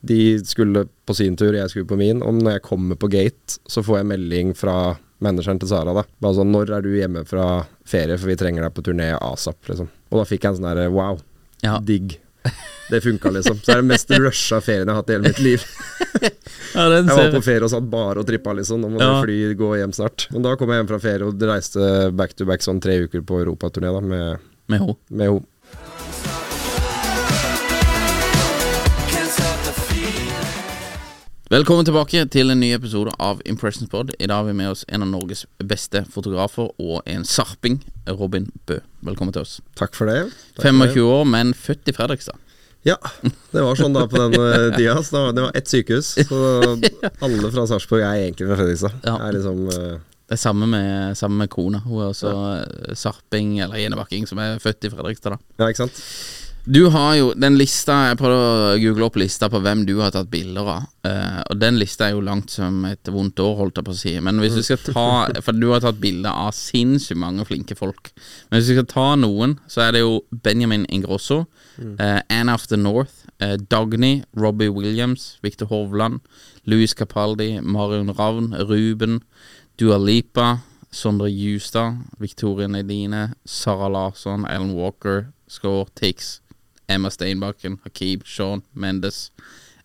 De skulle på sin tur, jeg skulle på min. Og når jeg kommer på gate, så får jeg melding fra manageren til Sara. da Bare sånn 'Når er du hjemme fra ferie, for vi trenger deg på turné asap', liksom. Og da fikk jeg en sånn derre wow. Ja. Digg. Det funka, liksom. Så det er den mest rusha ferien jeg har hatt i hele mitt liv. Ja, den Jeg var på ferie og satt bare og trippa, liksom. Nå må Ja. fly, gå hjem snart. Men da kom jeg hjem fra ferie og reiste back to back sånn tre uker på europaturné med, med henne. Velkommen tilbake til en ny episode av Impressions Pod. I dag har vi med oss en av Norges beste fotografer og en sarping, Robin Bø. Velkommen til oss. Takk for det. Takk 25 år, men født i Fredrikstad. Ja, det var sånn da på den eh, tida. Det var- det ett sykehus. Så alle fra Sarpsborg er egentlig fra Fredrikstad. Ja. Er liksom uh... Det er samme med, samme med kona. Hun er også ja. sarping, eller enebakking, som er født i Fredrikstad, da. Ja, ikke sant? Du har jo den lista Jeg prøvde å google opp lista på hvem du har tatt bilder av. Uh, og den lista er jo langt som et vondt år, holdt jeg på å si. Men hvis du skal ta For du har tatt bilder av sinnssykt mange flinke folk. Men hvis du skal ta noen, så er det jo Benjamin Ingrosso, uh, Anne of the North, uh, Dagny, Robbie Williams, Victor Hovland, Louis Capaldi, Marion Ravn, Ruben, Dua Lipa, Sondre Justad, Victoria Nedine, Sara Larsson, Alan Walker, Score, Tix, Emma Steinbakken, Hakib, Sean Mendes,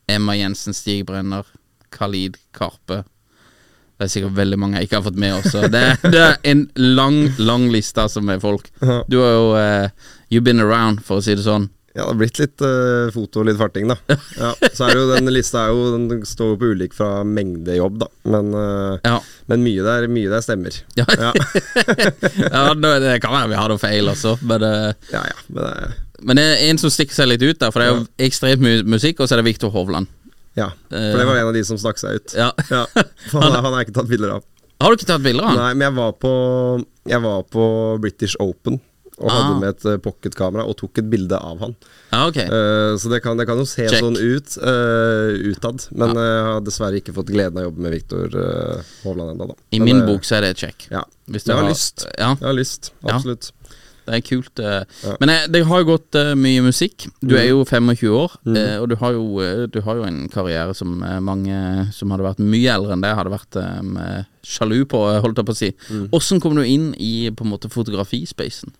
Emma Jensen Stigbrenner, Khalid Karpe. Det er sikkert veldig mange jeg ikke har fått med også. Det, er- det er en lang, lang liste som er folk. Du har jo uh, You've been around, for å si det sånn. Ja, det har blitt litt uh, foto og litt farting, da. Ja, så er jo den lista er jo Den står jo på ulik fra mengde jobb, da. Men, uh, Ja. men mye, der, mye der stemmer. Ja. Ja, ja, det kan være vi har noe feil også, men, uh, ja. ja men det, men det er en som stikker seg litt ut der, for det er jo ekstremt mye musikk, og så er det Viktor Hovland. ja. For det var en av de som stakk seg ut. Ja. Ja, for han, han har ikke tatt bilder av. Har du ikke tatt bilder av han? Nei, men jeg var på Jeg var på British Open og Ah. hadde med et eh, pocketkamera og tok et bilde av han. Ja, ok. uh, så det kan, det kan jo se Check. sånn ut uh, utad. Men ja. jeg har dessverre ikke fått gleden av å jobbe med Viktor uh, Hovland ennå. I Men, min det, bok så er det et check. Ja. Jeg har har- lyst. Ja. Jeg har lyst, Ja. Det er kult. eh. Ja. Men eh, det har jo gått eh, mye musikk. Du er jo 25 år, Mm. og du har, jo, du har jo en karriere som mange som hadde vært mye eldre enn det, hadde vært eh, sjalu på, holdt jeg på å si. Mm. Kom du inn i på en måte fotografispacen?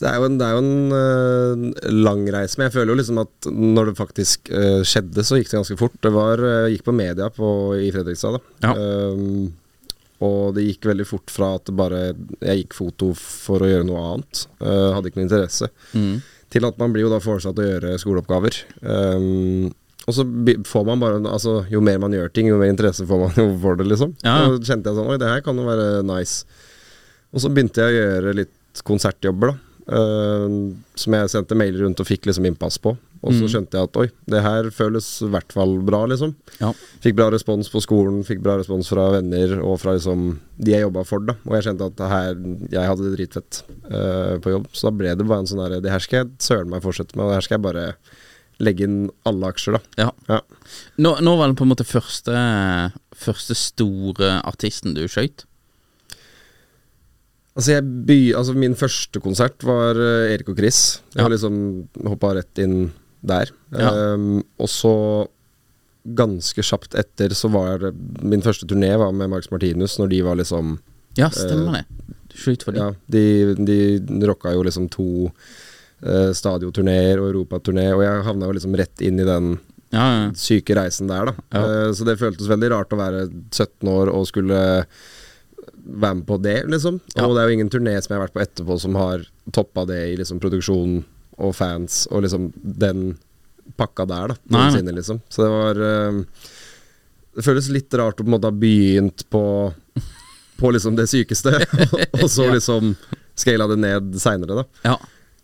Det er jo en, det er jo en uh, lang reise, men jeg føler jo liksom at når det faktisk uh, skjedde, så gikk det ganske fort. Det var, uh, gikk på media på, i Fredrikstad, da. Ja. Um, og det gikk veldig fort fra at bare jeg gikk foto for å gjøre noe annet, uh, hadde ikke noe interesse, Mm. til at man blir jo da foresatt å gjøre skoleoppgaver. Um, og så får man bare Altså, jo mer man gjør ting, jo mer interesse får man jo for det, liksom. Ja. Og kjente jeg sånn Oi, det her kan jo være nice. Og så begynte jeg å gjøre litt konsertjobber, da. Eh, som jeg sendte mailer rundt og fikk liksom innpass på. Og så skjønte jeg at oi, det her føles i hvert fall bra, liksom. Ja. Fikk bra respons på skolen, fikk bra respons fra venner og fra liksom de jeg jobba for. da Og jeg kjente at det her, jeg hadde det dritfett uh, på jobb. Så da ble det bare en sånn herre Det her skal jeg søren meg fortsette med, og det her skal jeg bare legge inn alle aksjer, da. Ja. Ja. Nå, nå var det på en måte første Første store artisten du skøyt. Altså, by, altså Min første konsert var uh, Erik og Chris. Jeg Ja. har liksom hoppa rett inn der. Ja. Um, og så, ganske kjapt etter, så var det Min første turné var med Marcus Martinus, når de var liksom Ja, stemmer det. Skyt for dem. Ja, de, de rocka jo liksom to uh, stadioturneer og europaturné, og jeg havna jo liksom rett inn i den Ja, ja. syke reisen der, da. Eh, så det føltes veldig rart å være 17 år og skulle være med på det, liksom. Ja. Og det er jo ingen turné som jeg har vært på etterpå som har toppa det i liksom produksjon og fans og liksom den pakka der, da. Noensinne, liksom. Så det var uh, Det føles litt rart å på en måte ha begynt på På liksom det sykeste, og så liksom scala det ned seinere, da. Ja.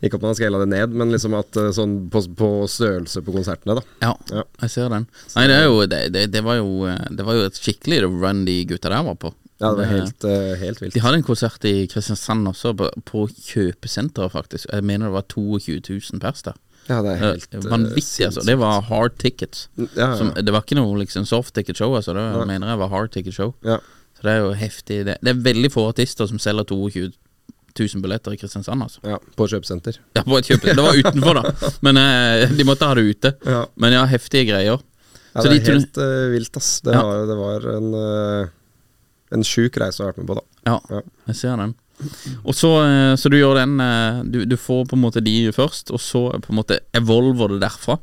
Ikke at man har scala det ned, men liksom at eh, sånn på, på størrelse på konsertene, da. Ja, Ja. jeg ser den. Nei, det jo Det, det, det, var, jo, eh, det var jo et skikkelig run de gutta der var på. Ja, det var helt, uh, helt vilt. De hadde en konsert i Kristiansand også, på, på kjøpesenteret, faktisk. Jeg mener det var 22 000 pers der. Ja, det er Eh, helt uh, Vanvittig, altså. Det var hard tickets. Ja, ja. Som, det var ikke noe liksom soft ticket show, altså. Det Nei. mener jeg var hard ticket show. ja. Så det er jo heftig. Det, det er veldig få artister som selger 22 000 billetter i Kristiansand, altså. ja, på kjøpesenter. Ja, på et kjøpesenter. Det var utenfor, da. Men eh, de måtte ha det ute. Ja. Men ja, heftige greier. Ja, Så det er helt uh, vilt, ass. Det, var, det var en uh, En sjuk reise å ha vært med på, da. Ja, Ja. jeg ser den. Og så, eh, så du gjør den eh, du, du får på en måte de først, og så på en måte evolver det derfra.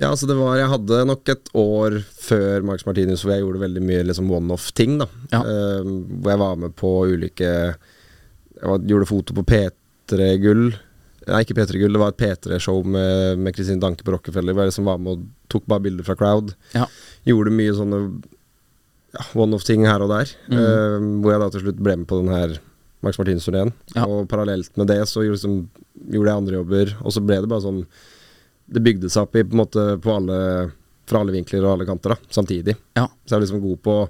Ja, altså det var Jeg hadde nok et år før Marcus Martinus hvor jeg gjorde veldig mye liksom one-off-ting, da. Ja. uh, hvor jeg var med på ulike Jeg var, gjorde foto på P3-gull. Nei, ikke P3-gull, det var et P3-show med, med Kristin Danke på Rockefeller. Hvor jeg liksom var med og tok bare bilder fra crowd. Ja. Gjorde mye sånne ja, one-off-ting her og der. Mm. Uh, hvor jeg da til slutt ble med på den her Max Martinus-turneen. Ja. Og parallelt med det så gjorde, liksom, gjorde jeg andre jobber, og så ble det bare sånn Det bygde seg opp i, på en måte på alle, fra alle vinkler og alle kanter, da, samtidig. Ja. Så jeg er liksom god på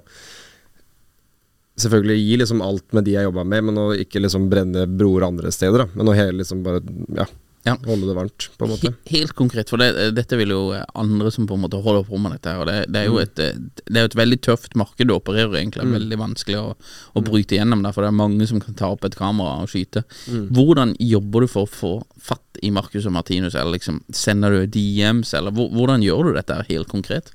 Selvfølgelig gi liksom alt med de jeg jobba med, men å ikke liksom brenne broer andre steder. da Men å hele liksom bare ja, Ja. holde det varmt, på en måte. He- Helt konkret, for det, dette vil jo andre som på en måte holder på med dette her. Det, det er jo et, eh, det er et veldig tøft marked du opererer egentlig. Er Veldig vanskelig å, å bryte gjennom der, for det er mange som kan ta opp et kamera og skyte. Hvordan jobber du for å få fatt i Marcus og Martinus, eller liksom sender du DMs, eller hvordan gjør du dette her helt konkret?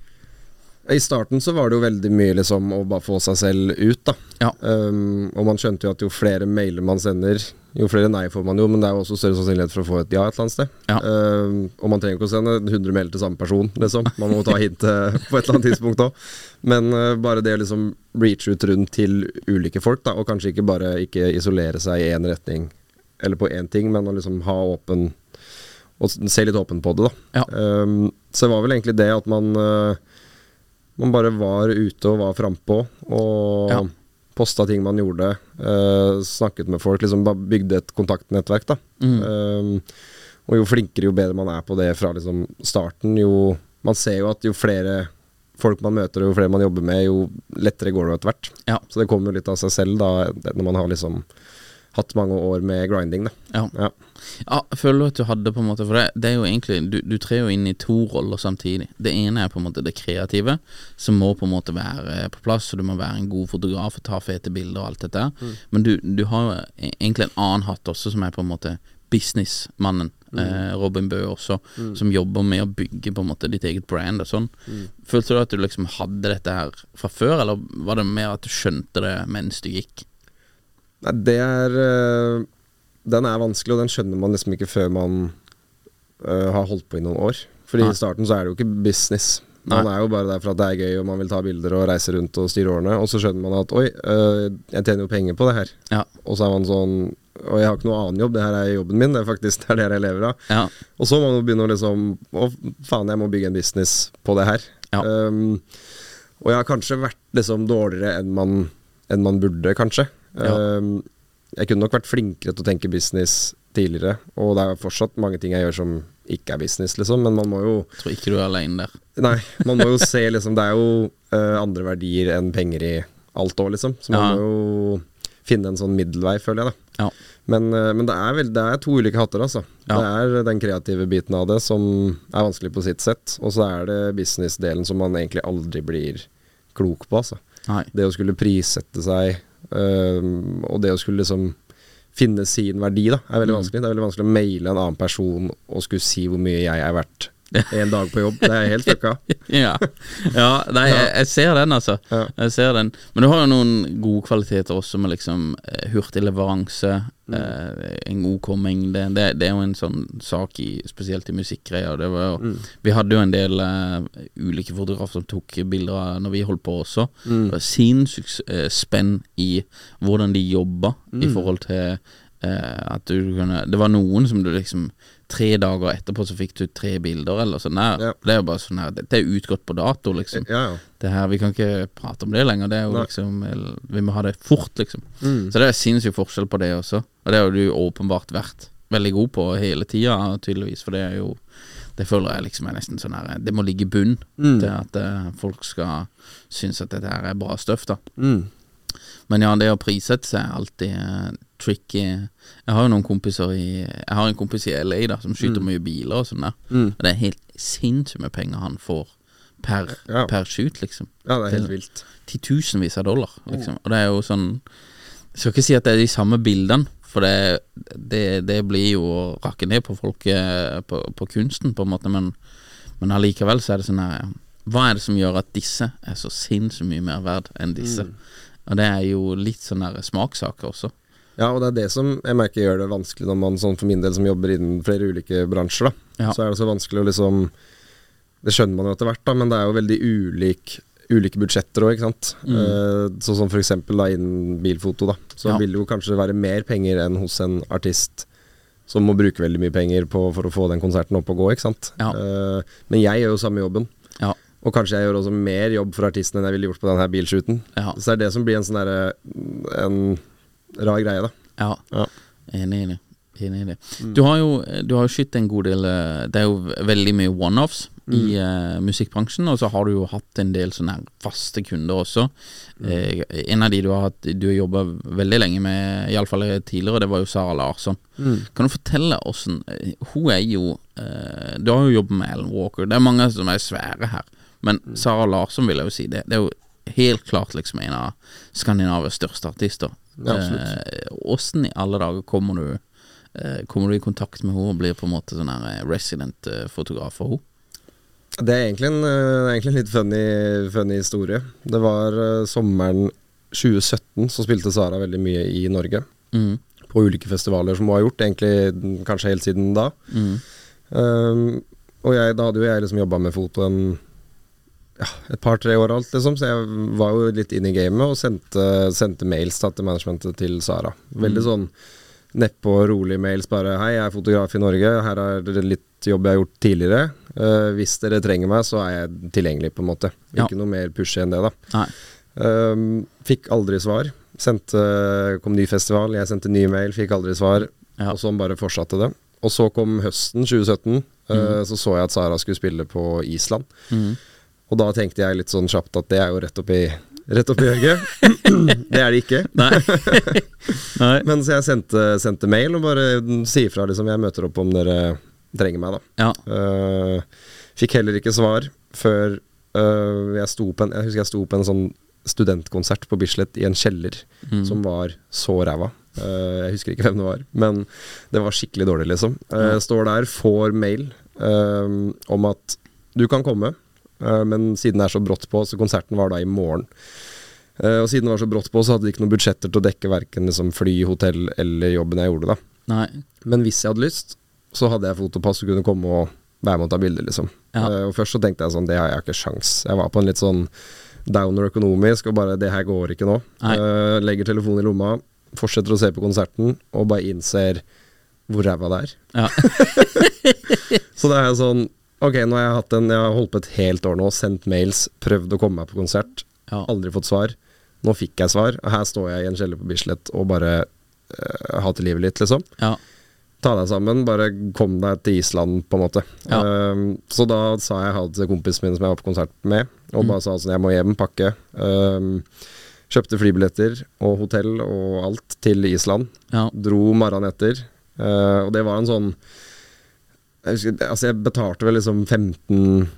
I starten så var det jo veldig mye liksom å bare få seg selv ut, da. Ja. Um, og man skjønte jo at jo flere mailer man sender, jo flere nei får man jo, men det er jo også større sannsynlighet for å få et ja et eller annet sted. Ja. Uh, og man trenger ikke å sende 100 mailer til samme person, liksom. Man må ta hintet på et eller annet tidspunkt òg. Men uh, bare det å liksom reach ut rundt til ulike folk, da, og kanskje ikke bare ikke isolere seg i én retning eller på én ting, men å liksom ha åpen Og se litt åpen på det, da. Ja. Uh, så det var vel egentlig det at man uh, man bare var ute og var frampå og Ja. Posta ting man gjorde. uh, snakket med folk. Liksom bare bygde et kontaktnettverk, da. Mm. Um, og jo flinkere, jo bedre man er på det fra liksom starten, jo Man ser jo at jo flere folk man møter, og jo flere man jobber med, jo lettere går det etter hvert. Ja. Så det kommer jo litt av seg selv, da, når man har liksom hatt mange år med grinding, da. Ja. Ja. Ja, føler du at du hadde på en måte For det, det er jo egentlig du, du trer jo inn i to roller samtidig. Det ene er på en måte det kreative, som må på en måte være på plass. Og du må være en god fotograf og ta fete bilder og alt dette. Mm. Men du, du har jo e- egentlig en annen hatt også, som er på en måte businessmannen. Eh, Robin Bø også, som jobber med å bygge på en måte ditt eget brand og sånn. Følte du at du liksom hadde dette her fra før, eller var det mer at du skjønte det mens du gikk? Nei, det er øh, Den er vanskelig, og den skjønner man liksom ikke før man uh, har holdt på i noen år. Fordi Nei. i starten så er det jo ikke business. Man Nei. er jo bare der for at det er gøy, og man vil ta bilder og reise rundt og styre årene. Og så skjønner man at oi, uh, jeg tjener jo penger på det her. Ja. Og så er man sånn Og jeg har ikke noe annen jobb, det her er jobben min. Det er faktisk det er det jeg lever av. Ja. Og så må man jo begynne å liksom Å, faen, jeg må bygge en business på det her. Ja. Um, og jeg har kanskje vært liksom dårligere enn man, enn man burde, kanskje. Um, jeg kunne nok vært flinkere til å tenke business tidligere. Og det er fortsatt mange ting jeg gjør som ikke er business, liksom. Men man må jo Tror ikke du er alene der. Nei, man må jo se liksom Det er jo uh, andre verdier enn penger i alt òg, liksom. Så man Ja. må jo finne en sånn middelvei, føler jeg, da. Ja. Men, uh, men det, er vel, det er to ulike hatter, altså. Ja. Det er den kreative biten av det som er vanskelig på sitt sett. Og så er det business-delen som man egentlig aldri blir klok på, altså. Nei. Det å skulle prissette seg, og det å skulle liksom finne sin verdi, da, er veldig Mm. vanskelig. Det er veldig vanskelig å maile en annen person og skulle si hvor mye jeg er verdt en dag på jobb. Det er helt fucka. Ja, ja nei, jeg, jeg ser den, altså. Jeg ser den. Men du har jo noen gode kvaliteter også med liksom eh, hurtig leveranse, Mm. eh, en OK mengde. Det, det er jo en sånn sak i, spesielt i musikkgreier. Det var jo Mm. Vi hadde jo en del uh, ulike fotografer som tok bilder når vi holdt på også. Mm. Det var sinnssykt spenn i hvordan de jobba Mm. i forhold til uh, at du kunne Det var noen som du liksom Tre dager etterpå så fikk du tre bilder, eller sånn der. Ja. Det er jo bare sånn her Dette er utgått på dato, liksom. Ja, ja. Det her, Vi kan ikke prate om det lenger. Det er jo Nei. liksom Vi må ha det fort, liksom. Mm. Så det er sinnssyk forskjell på det også. Og det har du åpenbart vært veldig god på hele tida, tydeligvis. For det er jo Det føler jeg liksom er nesten sånn her Det må ligge i bunn Mm. til at uh, folk skal synes at dette her er bra støff, da. Mm. Men ja, det å prissette seg er alltid eh, tricky. Jeg har jo noen kompiser i Jeg har en kompis i LA da som skyter mye biler og sånn der. Mm. Og det er helt sinnssykt med penger han får per, Ja. per shoot, liksom. ja, det er helt vilt. Titusenvis av dollar, liksom. Og det er jo sånn Jeg skal ikke si at det er de samme bildene, for det, det, det blir jo å rakke ned på folk eh, på, på kunsten, på en måte, men, men allikevel så er det sånn her Hva er det som gjør at disse er så sinnssykt mye mer verd enn disse? Og det er jo litt sånn smakssaker også. Ja, og det er det som jeg merker gjør det vanskelig når man, sånn for min del, som jobber innen flere ulike bransjer, da. Ja. Så er det så vanskelig å liksom Det skjønner man jo etter hvert, da, men det er jo veldig ulik, ulike budsjetter òg, ikke sant. Eh, sånn som da innen bilfoto, da. Så Mm. Ja. vil det jo kanskje være mer penger enn hos en artist som må bruke veldig mye penger på, for å få den konserten opp og gå, ikke sant. Ja. Eh, men jeg gjør jo samme jobben. Ja. Og kanskje jeg gjør også mer jobb for artisten enn jeg ville gjort på denne bilshooten. Ja. Så det er det som blir en sånn derre En rar greie, da. Ja. Ja. Enig i det. Enig i det. Du har jo Du har jo skutt en god del eh, Det er jo veldig mye one-offs i uh, musikkbransjen, og så har du jo hatt en del sånne faste kunder også. Eh, en av de du har hatt Du har jobba veldig lenge med, iallfall tidligere, det var jo Sara Larsson. Kan du fortelle åssen Hun er jo uh, Du har jo jobbet med Alan Walker, det er mange som er svære her, men Sara Larsson vil jeg jo si det. Det er jo helt klart liksom en av Skandinavias største artister. Ja. Eh, Åssen i alle dager kommer du eh, Kommer du i kontakt med henne og blir på en måte sånn her resident-fotograf for henne? Det er egentlig en, eh, egentlig en litt funny, funny historie. Det var eh, sommeren 2017 så spilte Sara veldig mye i Norge. Mm. På ulike festivaler som hun har gjort, egentlig kanskje helt siden da. Mm. Um, og jeg, da hadde jo jeg liksom jobba med foto en ja, et par-tre år alt, liksom, så jeg var jo litt inn i gamet og sendte, sendte mails da, til managementet til Sara. Veldig sånn nedpå rolig mails bare 'Hei, jeg er fotograf i Norge. Her er det litt jobb jeg har gjort tidligere. Uh, hvis dere trenger meg, så er jeg tilgjengelig', på en måte. Ja. Ikke noe mer pushy enn det, da. Um, fikk aldri svar. Sendte, kom ny festival, jeg sendte ny mail, fikk aldri svar. Ja. Og sånn bare fortsatte det. Og så kom høsten 2017, eh, så så jeg at Sara skulle spille på Island. Mm. Og da tenkte jeg litt sånn kjapt at det er jo rett oppi Rett oppi øyet. det er det ikke. Nei. Nei. Men så jeg sendte, sendte mail og bare sier fra liksom jeg møter opp om dere trenger meg, da. Ja. Uh, fikk heller ikke svar før uh, jeg sto på en Jeg husker jeg sto på en sånn studentkonsert på Bislett i en kjeller Mm. som var så ræva. Uh, jeg husker ikke hvem det var, men det var skikkelig dårlig, liksom. Uh, Står der, får mail eh, om at du kan komme, men siden det er så brått på, så konserten var da i morgen. Eh, og siden det var så brått på, så hadde de ikke noen budsjetter til å dekke verken liksom, fly, hotell eller jobben jeg gjorde, da. Nei. Men hvis jeg hadde lyst, så hadde jeg fotopass og kunne komme og være med og ta bilder, liksom. Ja. Eh, og først så tenkte jeg sånn, det har jeg ikke sjans. Jeg var på en litt sånn downer økonomisk, og bare det her går ikke nå. Eh, legger telefonen i lomma, fortsetter å se på konserten, og bare innser hvor ræva det er. Ja. Så det er sånn Ok, nå har jeg hatt en Jeg har holdt på et helt år nå, sendt mails, prøvd å komme meg på konsert. Ja. Aldri fått svar. Nå fikk jeg svar, og her står jeg i en kjeller på Bislett og bare uh, hater livet litt, liksom. ja. ta deg sammen, bare kom deg til Island, på en måte. Ja. Uh, så da sa jeg ha det til kompisen min som jeg var på konsert med, og Mm. bare sa sånn, jeg må hjem, pakke. Uh, kjøpte flybilletter og hotell og alt til Island. Ja. Dro morgenen etter, eh, og det var en sånn jeg, husker, altså jeg betalte vel liksom 15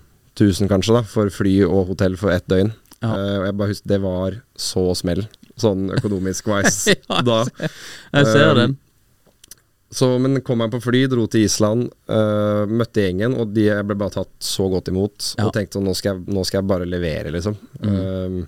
000 kanskje da, for fly og hotell for ett døgn. Ja. Uh, og jeg bare husker, det var så smell, sånn økonomisk wise Ja, da. Jeg ser Um, den. Så, men kom jeg på fly, dro til Island, uh, møtte gjengen, og de, jeg ble bare tatt så godt imot. Ja. Og tenkte sånn, nå skal, jeg, nå skal jeg bare levere, liksom. Mm. Um,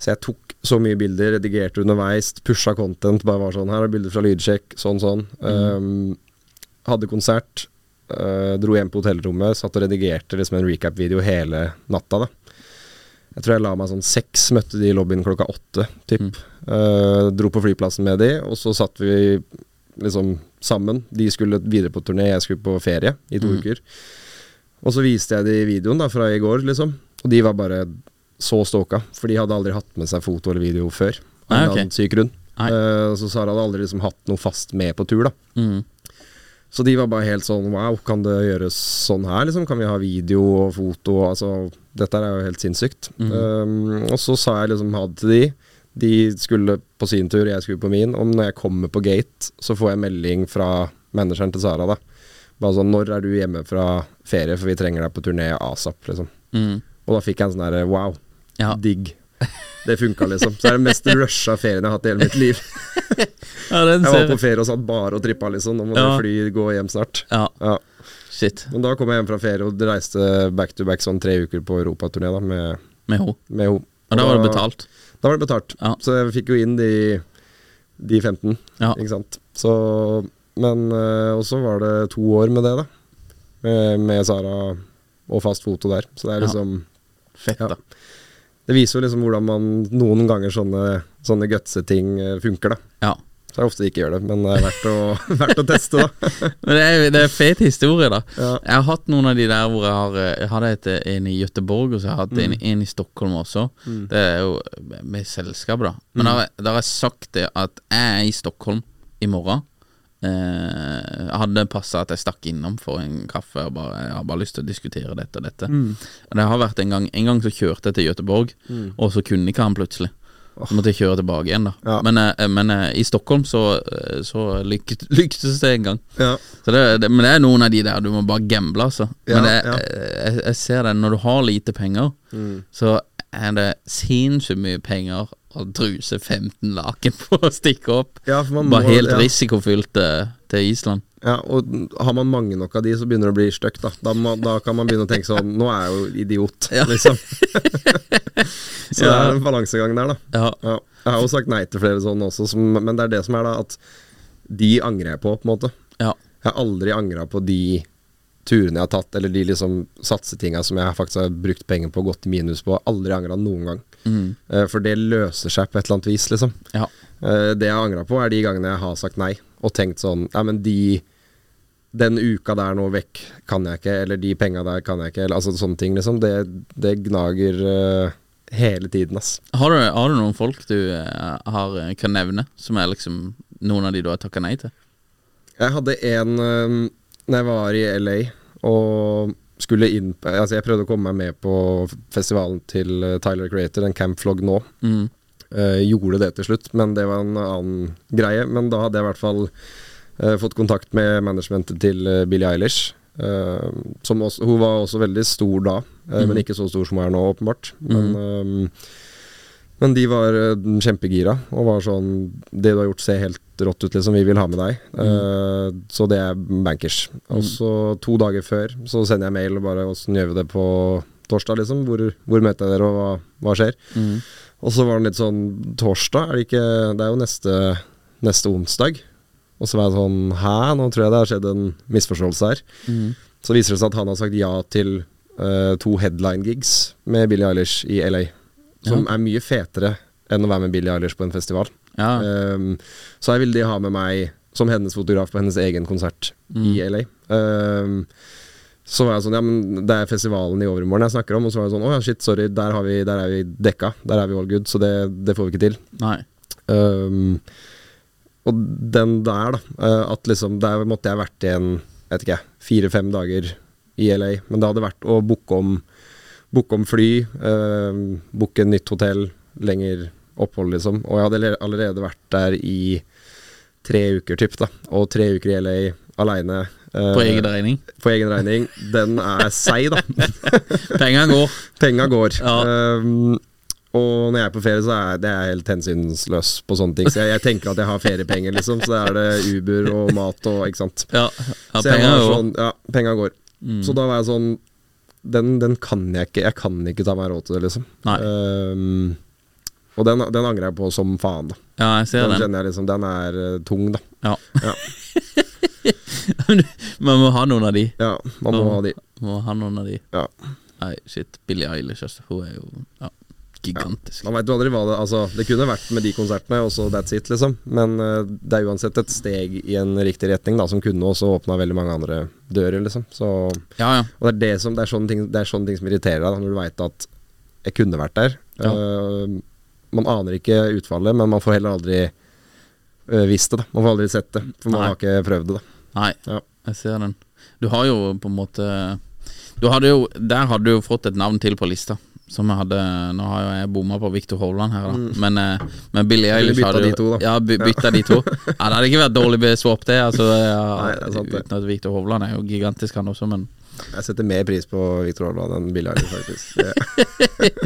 så jeg tok så mye bilder, redigerte underveis, pusha content. Bare var sånn Her er bilder fra lydsjekk, sånn, sånn. Mm. Um, hadde konsert. Eh, dro hjem på hotellrommet, satt og redigerte liksom en recap-video hele natta. da Jeg tror jeg la meg sånn seks, møtte de i lobbyen klokka åtte, tipp. Mm. Uh, dro på flyplassen med de, og så satt vi liksom sammen. De skulle videre på turné, jeg skulle på ferie i to Mm. uker. Og så viste jeg de videoen da fra i går, liksom. Og de var bare så stoka, for de hadde aldri hatt med seg foto eller video før. Av en okay. syk grunn. Eh, så Sara hadde aldri liksom hatt noe fast med på tur, da. Mm. Så de var bare helt sånn Wow, kan det gjøres sånn her, liksom? Kan vi ha video og foto? Altså, dette er jo helt sinnssykt. Mm. Um, og så sa jeg liksom ha det til de. De skulle på sin tur, jeg skulle på min. Og når jeg kommer på gate, så får jeg melding fra manageren til Sara, da. Bare sånn Når er du hjemme fra ferie, for vi trenger deg på turné asap, liksom. Mm. Og da fikk jeg en sånn derre wow, Ja. digg. Det funka, liksom. Så det er den mest rusha ferien jeg har hatt i hele mitt liv. ja, den Jeg var på ferie og satt bare og trippa, liksom. Nå må Ja. fly, gå hjem snart. Ja, Ja. shit. Men da kom jeg hjem fra ferie og reiste back to back sånn tre uker på europaturné med, Med henne. med henne. Og da var det betalt. Da var det betalt. Ja. Så jeg fikk jo inn de, de 15, Ja. ikke sant. Så Men Og også var det to år med det, da. Med, med Sara og fast foto der. Så det er Ja. liksom Fett, Ja. da. Det viser jo liksom hvordan man noen ganger sånne, sånne gutse-ting øh, funker, da. Ja. Så er det ofte de ikke gjør det, men det er verdt å, verdt å teste, da. Men det er, det er fet historie, da. Ja. Jeg har hatt noen av de der hvor jeg har eh, Jeg hadde et, en i Gøteborg, og så har jeg hatt en, en i Stockholm også. Det er jo med selskap, da. Men har da har jeg sagt det at jeg er i Stockholm i morgen. Eh, hadde passa at jeg stakk innom for en kaffe og bare, jeg har bare lyst til å diskutere dette og dette. Og Det har vært en gang En gang så kjørte jeg til Göteborg, og så kunne ikke han plutselig. Så måtte jeg kjøre tilbake igjen, da. Ja. Men, eh, men eh, i Stockholm så, eh, så lykket, lyktes det en gang. Ja. Så det, det, men det er noen av de der du må bare gamble, altså. Ja, Men det, jeg, jeg ser det, når du har lite penger, Mm. så er det sinnssykt mye penger å druse 15 laken på å stikke opp. Ja, man Bare helt ja. risikofylt eh, til Island. Ja, og har man mange nok av de, så begynner det å bli stygt, da. Da, må, da kan man begynne å tenke sånn Nå er jeg jo idiot, Ja. liksom. så det er en balansegang der, da. Ja. Jeg har jo sagt nei til flere sånne også, som, men det er det som er da at de angrer jeg på, på en måte. ja, Jeg har aldri angra på de turene jeg har tatt, eller de liksom satsetinga som jeg faktisk har brukt penger på og gått i minus på. Aldri angra noen gang. Mm, For det løser seg på et eller annet vis, liksom. ja. Eh, Det jeg har angra på, er de gangene jeg har sagt nei, og tenkt sånn Nei, men de Den uka der nå vekk kan jeg ikke, eller de penga der kan jeg ikke, eller altså sånne ting, liksom. Det, det gnager uh, hele tiden, ass. Har, du, har du noen folk du har, kan nevne, som er liksom noen av de du har takka nei til? Jeg hadde en uh, Når jeg var i LA og skulle inn Altså, jeg prøvde å komme meg med på festivalen til eh, Tyler Creator, en campflog nå. Mm, Uh, gjorde det til slutt, men det var en annen greie. Men da hadde jeg i hvert fall uh, fått kontakt med managementet til uh, Billie Eilish. som også, hun var også veldig stor da, mm. men ikke så stor som hun er nå, åpenbart. Men, eh, men de var kjempegira og var sånn Det du har gjort, ser helt rått ut, liksom. Vi vil ha med deg. Eh, så det er bankers. Og så to dager før så sender jeg mail og bare åssen gjør vi det på torsdag, liksom? Hvor, hvor møter jeg dere, og hva, hva skjer? mm, Og så var den litt sånn Torsdag? Er det ikke Det er jo neste, neste onsdag. Og så var jeg sånn Hæ? Nå tror jeg det har skjedd en misforståelse her. mm. Så viser det seg at han har sagt ja til uh, to headline-gigs med Billie Eilish i LA. Som Ja. er mye fetere enn å være med Billie Eilish på en festival. Ja, Um, så jeg ville de ha med meg som hennes fotograf på hennes egen konsert i Mm. LA. Um, så var jeg sånn Ja, men det er festivalen i overmorgen jeg snakker om. Og så var jeg sånn Å ja, shit, sorry, der, har vi, der er vi dekka. Der er vi all good, så det, det får vi ikke til. nei. Um, og den der, da. eh, at liksom Der måtte jeg vært igjen, vet ikke jeg, fire-fem dager i LA. Men det hadde vært å booke om, booke om fly, eh, booke nytt hotell, lenger opphold, liksom. Og jeg hadde allerede vært der i tre uker, typ, da. Og tre uker i LA aleine. På egen regning. På egen regning. Den er seig, da. Penga går. Penga går. Ja. Um, og når jeg er på ferie, så er det jeg helt hensynsløs på sånne ting. Så jeg, jeg tenker at jeg har feriepenger, liksom. Så er det Uber og mat og Ikke sant. Ja, ja var går. sånn, ja, penga går. Så da var jeg sånn den, den kan jeg ikke Jeg kan ikke ta meg råd til det, liksom. Nei. Um, og den, den angrer jeg på som faen, da. Ja, jeg ser Den den. kjenner jeg liksom Den er uh, tung, da. Ja. Ja. Man må ha noen av de. Ja, man må Ja. ha de. Må ha noen av de. Ja. Nei, shit. Billie Eilish, altså. Hun er jo ja, gigantisk. Man veit jo aldri hva det Altså, det kunne vært med de konsertene, og så that's it, liksom. Men uh, det er uansett et steg i en riktig retning, da, som kunne også åpna veldig mange andre dører, liksom. Så Ja, ja. Og det er, det, som, det, er sånne ting, det er sånne ting som irriterer deg, da, når du veit at jeg kunne vært der. Ja. Eh, man aner ikke utfallet, men man får heller aldri uh, visst det. da Man får aldri sett det, for man Nei. har ikke prøvd det. da Nei, Ja. jeg ser den. Du har jo på en måte du hadde jo, Der hadde du jo fått et navn til på lista. Som jeg hadde Nå har jo jeg bomma på Victor Hovland her, da. Men, eh, men Billy Eilish hadde jo de to, da. Ja, by, bytta de to. Ja, Det hadde ikke vært dårlig swap, det. Altså, ja, Nei, det. uten at Victor Hovland er jo gigantisk, han også, men Jeg setter mer pris på Victor Hovland enn Billie Eilish, faktisk.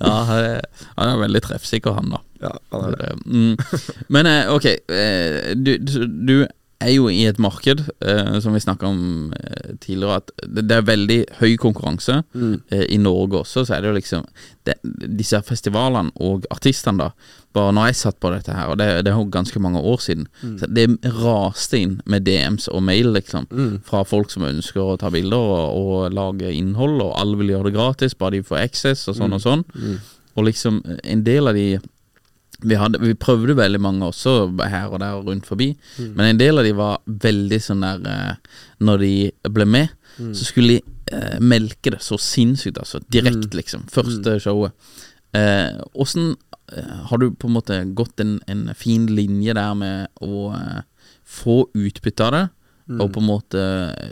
Ja, ja, han er- veldig treffsikker, han, da. ja, han er det. Mm. Men eh, ok, eh, du, du, du er jo i et marked, eh, som vi snakka om eh, tidligere, at det, det er veldig høy konkurranse. Mm. Eh, I Norge også, så er det jo liksom det, Disse festivalene og artistene, da. Bare når jeg satt på dette her, og det, det er ganske mange år siden, Mm. så det raste inn med DMs og mail, liksom. Mm. Fra folk som ønsker å ta bilder og, og lage innhold, og alle vil gjøre det gratis, bare de får access og Mm. sånn og sånn. Og liksom en del av de vi, hadde, vi prøvde veldig mange også her og der og rundt forbi, men en del av de var veldig sånn der eh, Når de ble med, så skulle de eh, melke det så sinnssykt, altså. Direkte, liksom. Første showet. Eh, Åssen eh, har du på en måte gått en, en fin linje der med å eh, få utbytte av det, og på en måte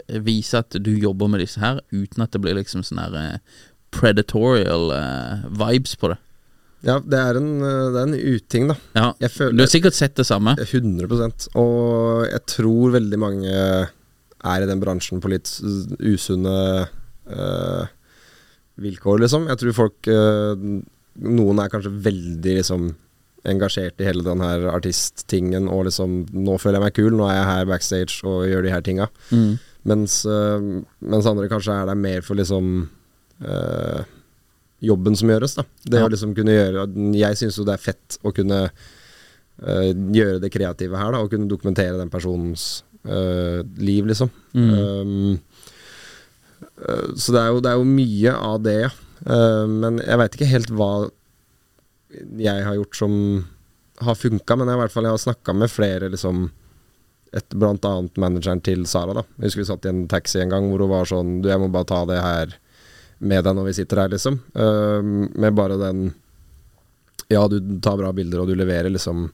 eh, vise at du jobber med disse her, uten at det blir liksom sånn her eh, predatorial eh, vibes på det? Ja, det er en, eh, det er en uting, da. Ja, føler- Du har sikkert sett det samme. 100% Og jeg tror veldig mange er i den bransjen på litt usunne eh, vilkår, liksom. Jeg tror folk eh, Noen er kanskje veldig liksom engasjert i hele den her artisttingen og liksom Nå føler jeg meg kul, nå er jeg her backstage og gjør de her tinga. Mm. Mens, eh, mens andre kanskje er der mer for liksom øh, jobben som gjøres, da. Det Ja. å liksom kunne gjøre Jeg syns jo det er fett å kunne øh, gjøre det kreative her, da, og kunne dokumentere den personens øh, liv, liksom. Mm. Um, så det er, jo, det er jo mye av det, ja. Eh, men jeg veit ikke helt hva jeg har gjort som har funka, men jeg, i hvert fall jeg har snakka med flere, liksom et, Blant annet manageren til Sara. da Jeg husker vi satt i en taxi en gang hvor hun var sånn Du, jeg må bare ta det her med deg når vi sitter her, liksom. Uh, med bare den Ja, du tar bra bilder, og du leverer liksom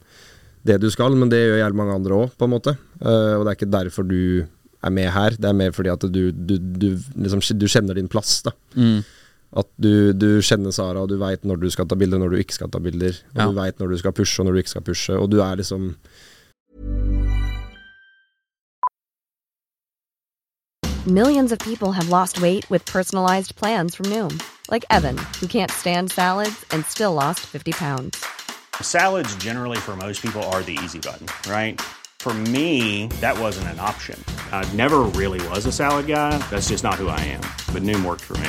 det du skal, men det gjør jævlig mange andre òg, på en måte. Uh, og det er ikke derfor du er med her, det er mer fordi at du, du, du liksom Du kjenner din plass, da. Mm. At du, du kjenner Sara, og du veit når du skal ta bilder, når du ikke skal ta bilder. Og Ja. du veit når du skal pushe, og når du ikke skal pushe. Og du er liksom Millions of people have lost weight with personalized plans from Noom, like Evan, who can't stand salads and still lost 50 pounds. Salads, generally, for most people, are the easy button, right? For me, that wasn't an option. I never really was a salad guy. That's just not who I am. But Noom worked for me.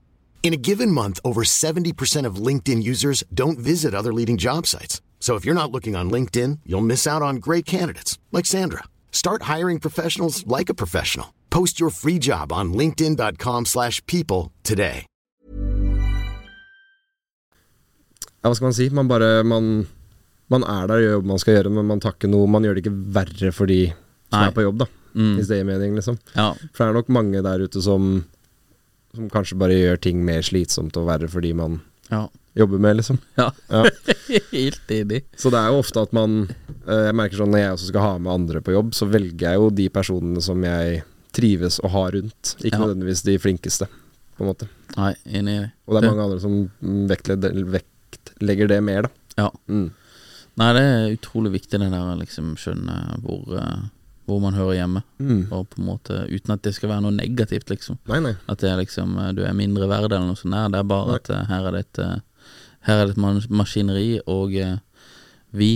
In a given month, over 70% of LinkedIn users don't visit other leading job sites. So if you're not looking on LinkedIn, you'll miss out on great candidates like Sandra. Start hiring professionals like a professional. Post your free job on linkedin.com/people today. Ja, hva skal man si? Man bare Man, man er der og gjør man skal gjøre, men man takker noe Man gjør det ikke verre for de som Nei. er på jobb, da. Mm. Hvis det gir mening, liksom. Ja. For det er nok mange der ute som Som kanskje bare gjør ting mer slitsomt og verre fordi man Ja. jobber med, liksom. ja. Ja. Helt enig. Så det er jo ofte at man eh, Jeg merker sånn når jeg også skal ha med andre på jobb, så velger jeg jo de personene som jeg trives å ha rundt. Ikke Ja. nødvendigvis de flinkeste, på en måte. Nei, enig det. Og det er mange andre som vektlegger, vektlegger det mer, da. Ja. Mm. Nei, det er utrolig viktig det der liksom skjønne hvor, eh, hvor man hører hjemme. Mm. Og på en måte Uten at det skal være noe negativt, liksom. Nei, nei. At det er liksom eh, du er mindre verd eller noe sånt. Nei, det er bare Nei. at eh, her er det et eh, Her er det et maskineri, og vi,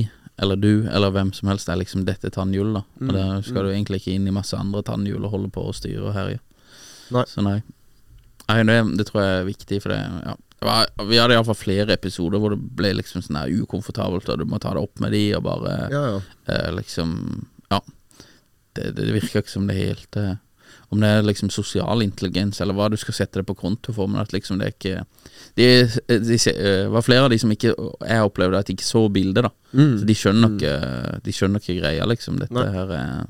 eller du, eller hvem som helst, er liksom dette tannhjulet, da. Mm. Og der skal du egentlig ikke inn i masse andre tannhjul og holde på å styre og herje. Nei. Så nei. nei det, det tror jeg er viktig, for det ja. Vi hadde iallfall flere episoder hvor det ble liksom sånn her ukomfortabelt, og du må ta det opp med de, og bare Ja, ja. eh, liksom Ja. Det, det virker ikke som det helt uh, Om det er liksom sosial intelligens, eller hva du skal sette det på konto for, men at liksom det er ikke Det de, eh, var flere av de som ikke Jeg opplevde at de ikke så bildet, da. Mm. Så de skjønner ikke De skjønner ikke greia, liksom. Dette Nei. her er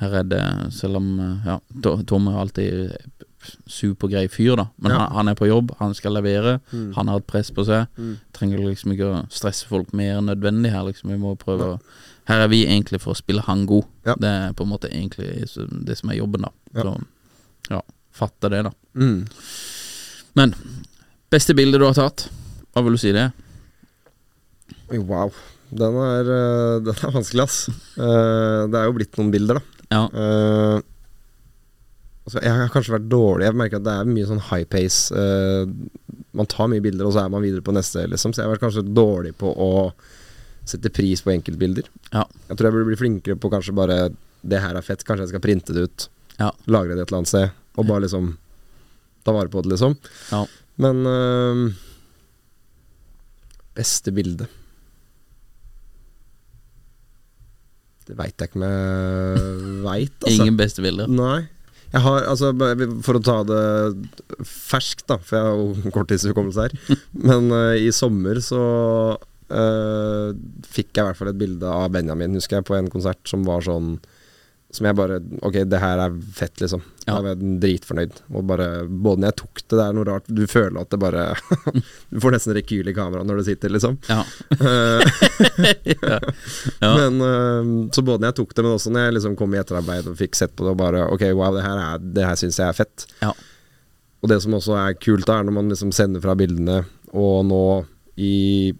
Her er det Selv om eh, Ja, Tom er alltid supergrei fyr, da. Men Ja. han, han er på jobb, han skal levere. Mm. Han har et press på seg. Mm. Trenger liksom ikke å stresse folk mer enn nødvendig her, liksom. Vi må prøve å Her er vi egentlig for å spille han god. Ja. Det er på en måte egentlig det som er jobben, da. Ja. Så ja, fatte det, da. Mm. Men beste bildet du har tatt? Hva vil du si det? Wow. Den er, eh, den er vanskelig, ass. Eh, det er jo blitt noen bilder, da. Ja. Uh, altså, jeg har kanskje vært dårlig. Jeg merker at det er mye sånn high pace. Uh, man tar mye bilder, og så er man videre på neste, liksom. Så jeg har vært kanskje dårlig på å sette pris på enkeltbilder. Ja. Jeg tror jeg burde bli flinkere på kanskje bare Det her er fett, kanskje jeg skal printe det ut. Ja. Lagre det et eller annet sted, og bare liksom ta vare på det, liksom. Ja. Men øh, Beste bilde Det veit jeg ikke om jeg veit, altså. Ingen beste bilder. Nei. Jeg har, altså, For å ta det ferskt, da, for jeg har jo korttidshukommelse her. Men uh, i sommer så eh, fikk jeg i hvert fall et bilde av Benjamin, husker jeg, på en konsert som var sånn Som jeg bare Ok, det her er fett, liksom. Ja. Da var jeg dritfornøyd. Og bare Både når jeg tok det, det er noe rart Du føler at det bare Du får nesten rekyl i kameraet når du sitter, liksom. Ja. Eh, ja. Ja. men uh, Så både når jeg tok det, men også når jeg liksom kom i etterarbeid og fikk sett på det og bare Ok, wow, det her, er, det her syns jeg er fett. Ja. Og det som også er kult, da, er når man liksom sender fra bildene, og nå i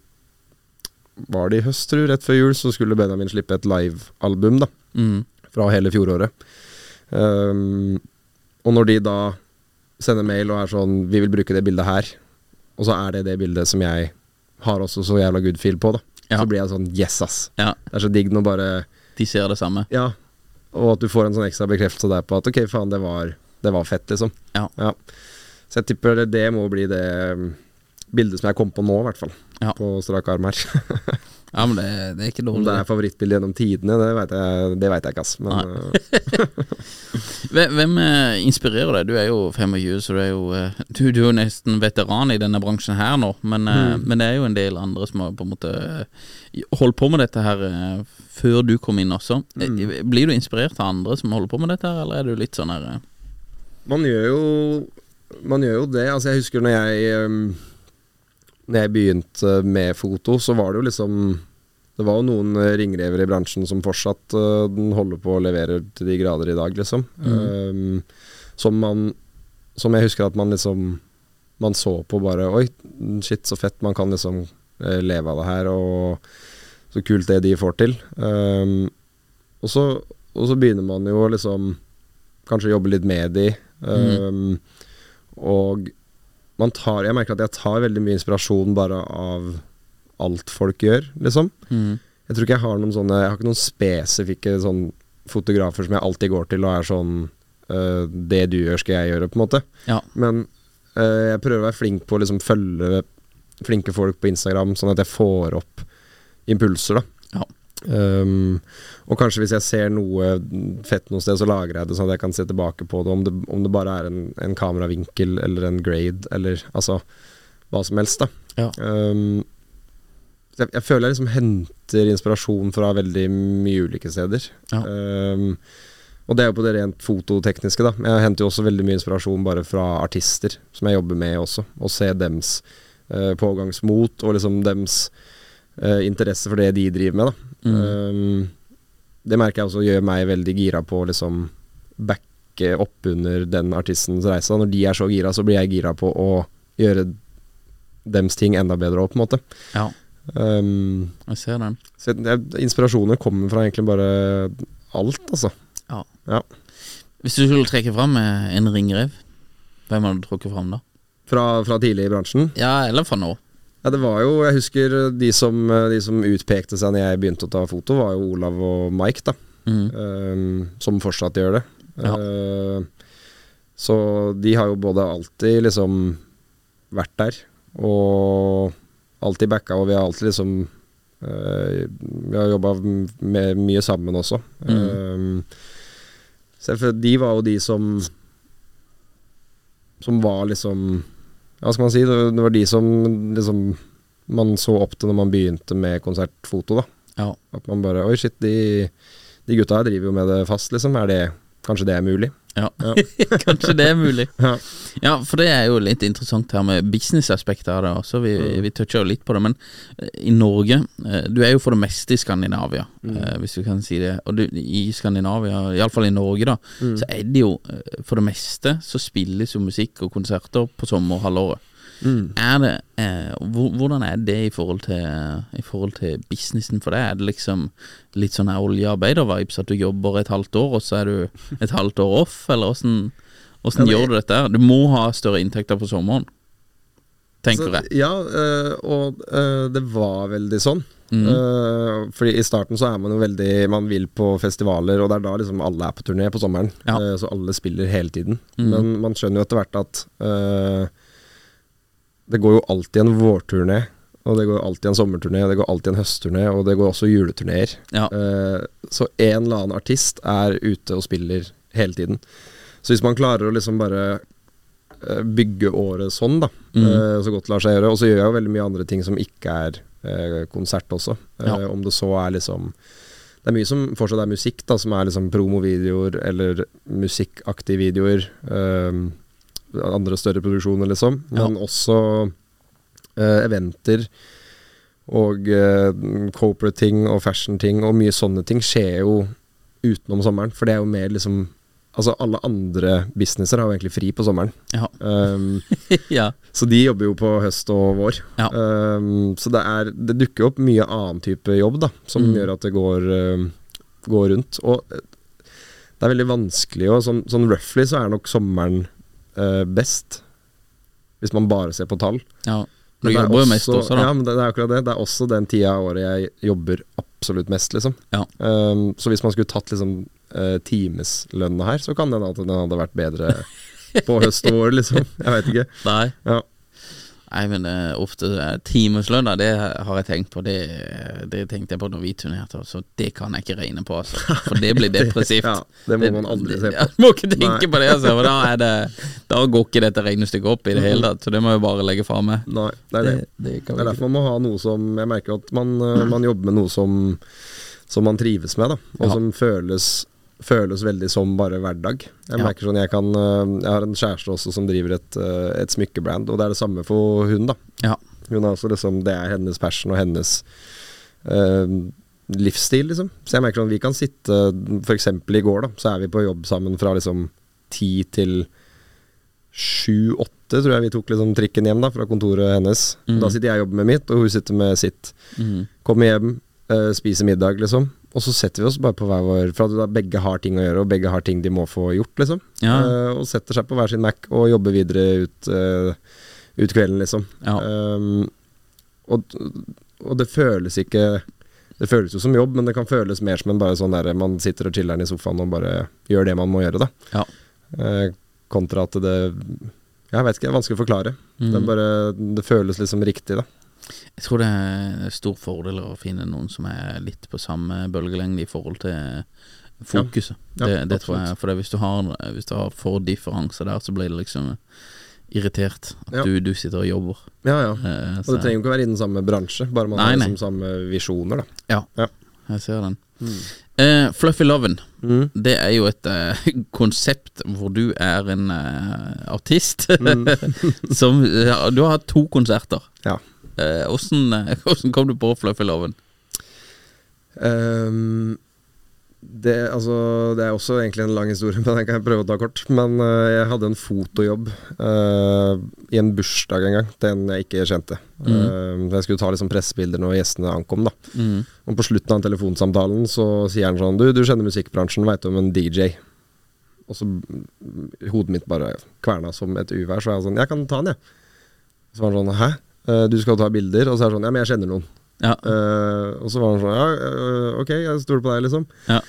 Var det i høst, tror jeg, rett før jul, så skulle Benjamin slippe et livealbum, da. Mm. Fra hele fjoråret. Um, og når de da sender mail og er sånn Vi vil bruke det bildet her, og så er det det bildet som jeg har også så jævla good feel på, da. Ja. Så blir jeg sånn yes, ass. ja. Det er så digg når bare De ser det samme. Ja. Og at du får en sånn ekstra bekreftelse der på at ok, faen, det var, det var fett, liksom. Ja. Så jeg tipper det, må bli det um, bildet som jeg kom på nå, i hvert fall. Ja. På strak arm her. Ja, men det, det er ikke dårlig. Om det er favorittbildet gjennom tidene, det veit jeg, vet jeg ikke, ass. Men uh, Hvem, eh, inspirerer deg? Du er jo 25, så du er jo eh, Du, du er jo nesten veteran i denne bransjen her nå, men, eh, Mm. men det er jo en del andre som har på en måte eh, holdt på med dette her eh, før du kom inn også. Eh, Mm. Blir du inspirert av andre som holder på med dette her, eller er du litt sånn her eh, man gjør jo Man gjør jo det. Altså, jeg husker når jeg Når jeg begynte med foto, så var det jo liksom Det var jo noen eh, ringrever i bransjen som fortsatt uh, holder på å levere til de grader i dag, liksom. Um, som man Som jeg husker at man liksom Man så på bare Oi, shit, så fett man kan liksom uh, leve av det her, og så kult det de får til. Um, og, så, og så begynner man jo liksom Kanskje jobbe litt med de. Um, og man tar Jeg merker at jeg tar veldig mye inspirasjon bare av alt folk gjør, liksom. mm. Jeg tror ikke jeg har noen sånne Jeg har ikke noen spesifikke sånn fotografer som jeg alltid går til og er sånn øh, Det du gjør, skal jeg gjøre, på en måte. Ja. Men øh, jeg prøver å være flink på å liksom følge flinke folk på Instagram, sånn at jeg får opp impulser, da. Um, og kanskje hvis jeg ser noe fett noe sted, så lagrer jeg det sånn at jeg kan se tilbake på det, om det, om det bare er en, en kameravinkel eller en grade, eller altså hva som helst, da. Ja. Um, jeg, jeg føler jeg liksom henter inspirasjon fra veldig mye ulike steder. Ja. Um, og det er jo på det rent fototekniske, da. Jeg henter jo også veldig mye inspirasjon bare fra artister som jeg jobber med også, og se dems uh, pågangsmot og liksom dems uh, interesse for det de driver med, da. Um, det merker jeg også gjør meg veldig gira på å liksom backe opp under den artistens reise. Når de er så gira, så blir jeg gira på å gjøre dems ting enda bedre òg, på en måte. Ja, Um, jeg ser den. så jeg, inspirasjoner kommer fra egentlig bare alt, altså. Ja. Ja. Hvis du skulle trekke fram en ringrev, hvem hadde du trukket fram da? Fra, fra tidlig i bransjen. Ja, eller fra nå? Ja, det var jo Jeg husker de som, de som utpekte seg når jeg begynte å ta foto, var jo Olav og Mike, da. Mm. Um, som fortsatt gjør det. Ja. Uh, så de har jo både alltid liksom vært der, og alltid backa, og vi har alltid liksom uh, Vi har jobba mye sammen også. Um, selv for de var jo de som Som var liksom Hva skal man si? Det, var de som liksom man så opp til når man begynte med konsertfoto, da. Ja. At man bare Oi, shit, de, de gutta her driver jo med det fast, liksom. Er det Kanskje det er mulig? Ja. Kanskje det er mulig. Ja. Ja, for det er jo litt interessant her med businessaspektet av det også. Vi, vi toucher jo litt på det. Men eh, i Norge eh, Du er jo for det meste i Skandinavia, mm. hvis du kan si det. Og du, i Skandinavia, iallfall i Norge, da, så er det jo eh, for det meste så spilles jo musikk og konserter på sommerhalvåret. Er det eh, Hvordan er det i forhold til I forhold til businessen for deg? Er det liksom litt sånn oljearbeider-vibes, at du jobber et halvt år, og så er du et halvt år off, eller åssen gjør du dette? Du må ha større inntekter på sommeren, tenker Så, jeg. Ja, øh, og øh, det var veldig sånn. Mm. Uh, fordi i starten så er man jo veldig Man vil på festivaler, og det er da liksom alle er på turné på sommeren. Ja. Uh, så alle spiller hele tiden. Mm. Men man skjønner jo etter hvert at øh, det går jo alltid en vårturné. Og det går alltid en sommerturné, det går alltid en høstturné, og det går også juleturneer. Ja. Uh, så en eller annen artist er ute og spiller hele tiden. Så hvis man klarer å liksom bare eh, bygge året sånn, da, mm. uh, så godt lar seg gjøre Og så gjør jeg jo veldig mye andre ting som ikke er uh, konsert også. Ja. Om det så er liksom Det er mye som fortsatt er musikk, da, som er liksom promovideoer eller musikkaktige videoer. eh, andre større produksjoner, liksom. Men også uh, eventer og uh, corporate-ting og fashion-ting og mye sånne ting skjer jo utenom sommeren. For det er jo mer liksom Altså alle andre businesser har jo egentlig fri på sommeren. Ja. Um, ja. så de jobber jo på høst og vår. Ja. Um, så det er Det dukker opp mye annen type jobb da som Mm. gjør at det går, uh, går rundt. Og eh, det er veldig vanskelig og sånn, sånn roughly så er nok sommeren eh, best. Hvis man bare ser på tall. ja. Men det er også, da. Ja, men det, det er akkurat det. Det er også den tida av året jeg jobber absolutt mest, liksom. Ja. Um, så hvis man skulle tatt liksom uh, timeslønna her, så kan det hende at den hadde vært bedre på høst og vår, liksom. Jeg vet ikke. Nei. Ja. Nei, men eh, ofte timeslønn timeslønna, det har jeg tenkt på. Det, det tenkte jeg på når vi turnerte, så det kan jeg ikke regne på, altså. For det blir depressivt. Ja, det må man aldri se på. Ja, må ikke tenke Nei. på det, altså. For da, er det, da går ikke dette regnestykket opp i det hele tatt, så det må jeg bare legge fra meg. Nei, det er det. det Det er derfor man må ha noe som Jeg merker at man, uh, man jobber med noe som Som man trives med, da. Og Ja. som føles Føles veldig som bare hverdag. Jeg Ja. merker sånn Jeg kan uh, Jeg har en kjæreste også som driver et, uh, et smykkebrand, og det er det samme for hun, da. Ja. Hun er også liksom Det er hennes passion og hennes øh, livsstil, liksom. Så jeg merker sånn Vi kan sitte F.eks. i går, da, så er vi på jobb sammen fra liksom ti til sju-åtte, tror jeg vi tok liksom trikken hjem da fra kontoret hennes. Mm. Da sitter jeg og jobber med mitt, og hun sitter med sitt. Mm. Kommer hjem, øh, spiser middag, liksom. Og så setter vi oss bare på hver vår For at begge har ting å gjøre, og begge har ting de må få gjort, liksom. Ja. Uh, og setter seg på hver sin Mac og jobber videre ut, uh, ut kvelden, liksom. Ja. Um, og, og det føles ikke Det føles jo som jobb, men det kan føles mer som en bare sånn derre man sitter og chiller'n i sofaen og bare gjør det man må gjøre, da. Ja. Uh, kontra at det Jeg vet ikke, det er vanskelig å forklare. Det, Mhm. er bare, det føles liksom riktig, da. Jeg tror det er stor fordel å finne noen som er litt på samme bølgelengde i forhold til fokuset. Ja, det, det tror jeg. For det, hvis, du har, hvis du har for differanser der, så blir det liksom irritert at Ja. du, du sitter og jobber. Ja, ja. Eh, Og det trenger jo ikke være i den samme bransje, bare man Nei, har liksom samme visjoner, da. Ja, Ja. jeg ser den. Eh, Fluffy Loven, Mm. det er jo et eh, konsept hvor du er en eh, artist som ja, Du har hatt to konserter. Ja. Eh, Åssen eh, hvordan kom du på Fluffy Um, Ehm, det, altså, det er også egentlig en lang historie, men den kan jeg prøve å ta kort. Men uh, jeg hadde en fotojobb uh, i en bursdag en gang til en jeg ikke kjente. Eh, jeg skulle ta liksom pressebilder når gjestene ankom. da Mm. Og på slutten av telefonsamtalen så sier han sånn Du, du kjenner musikkbransjen, veit du om en DJ? Og så mm, hodet mitt bare kverna som et uvær, så jeg var sånn Jeg kan ta den, jeg. Så var han sånn Hæ? Eh, Du skal ta bilder? Og så er det sånn Ja, men jeg kjenner noen. Ja. Uh, og så var han sånn Ja, eh, ok, jeg stoler på deg, liksom. Ja.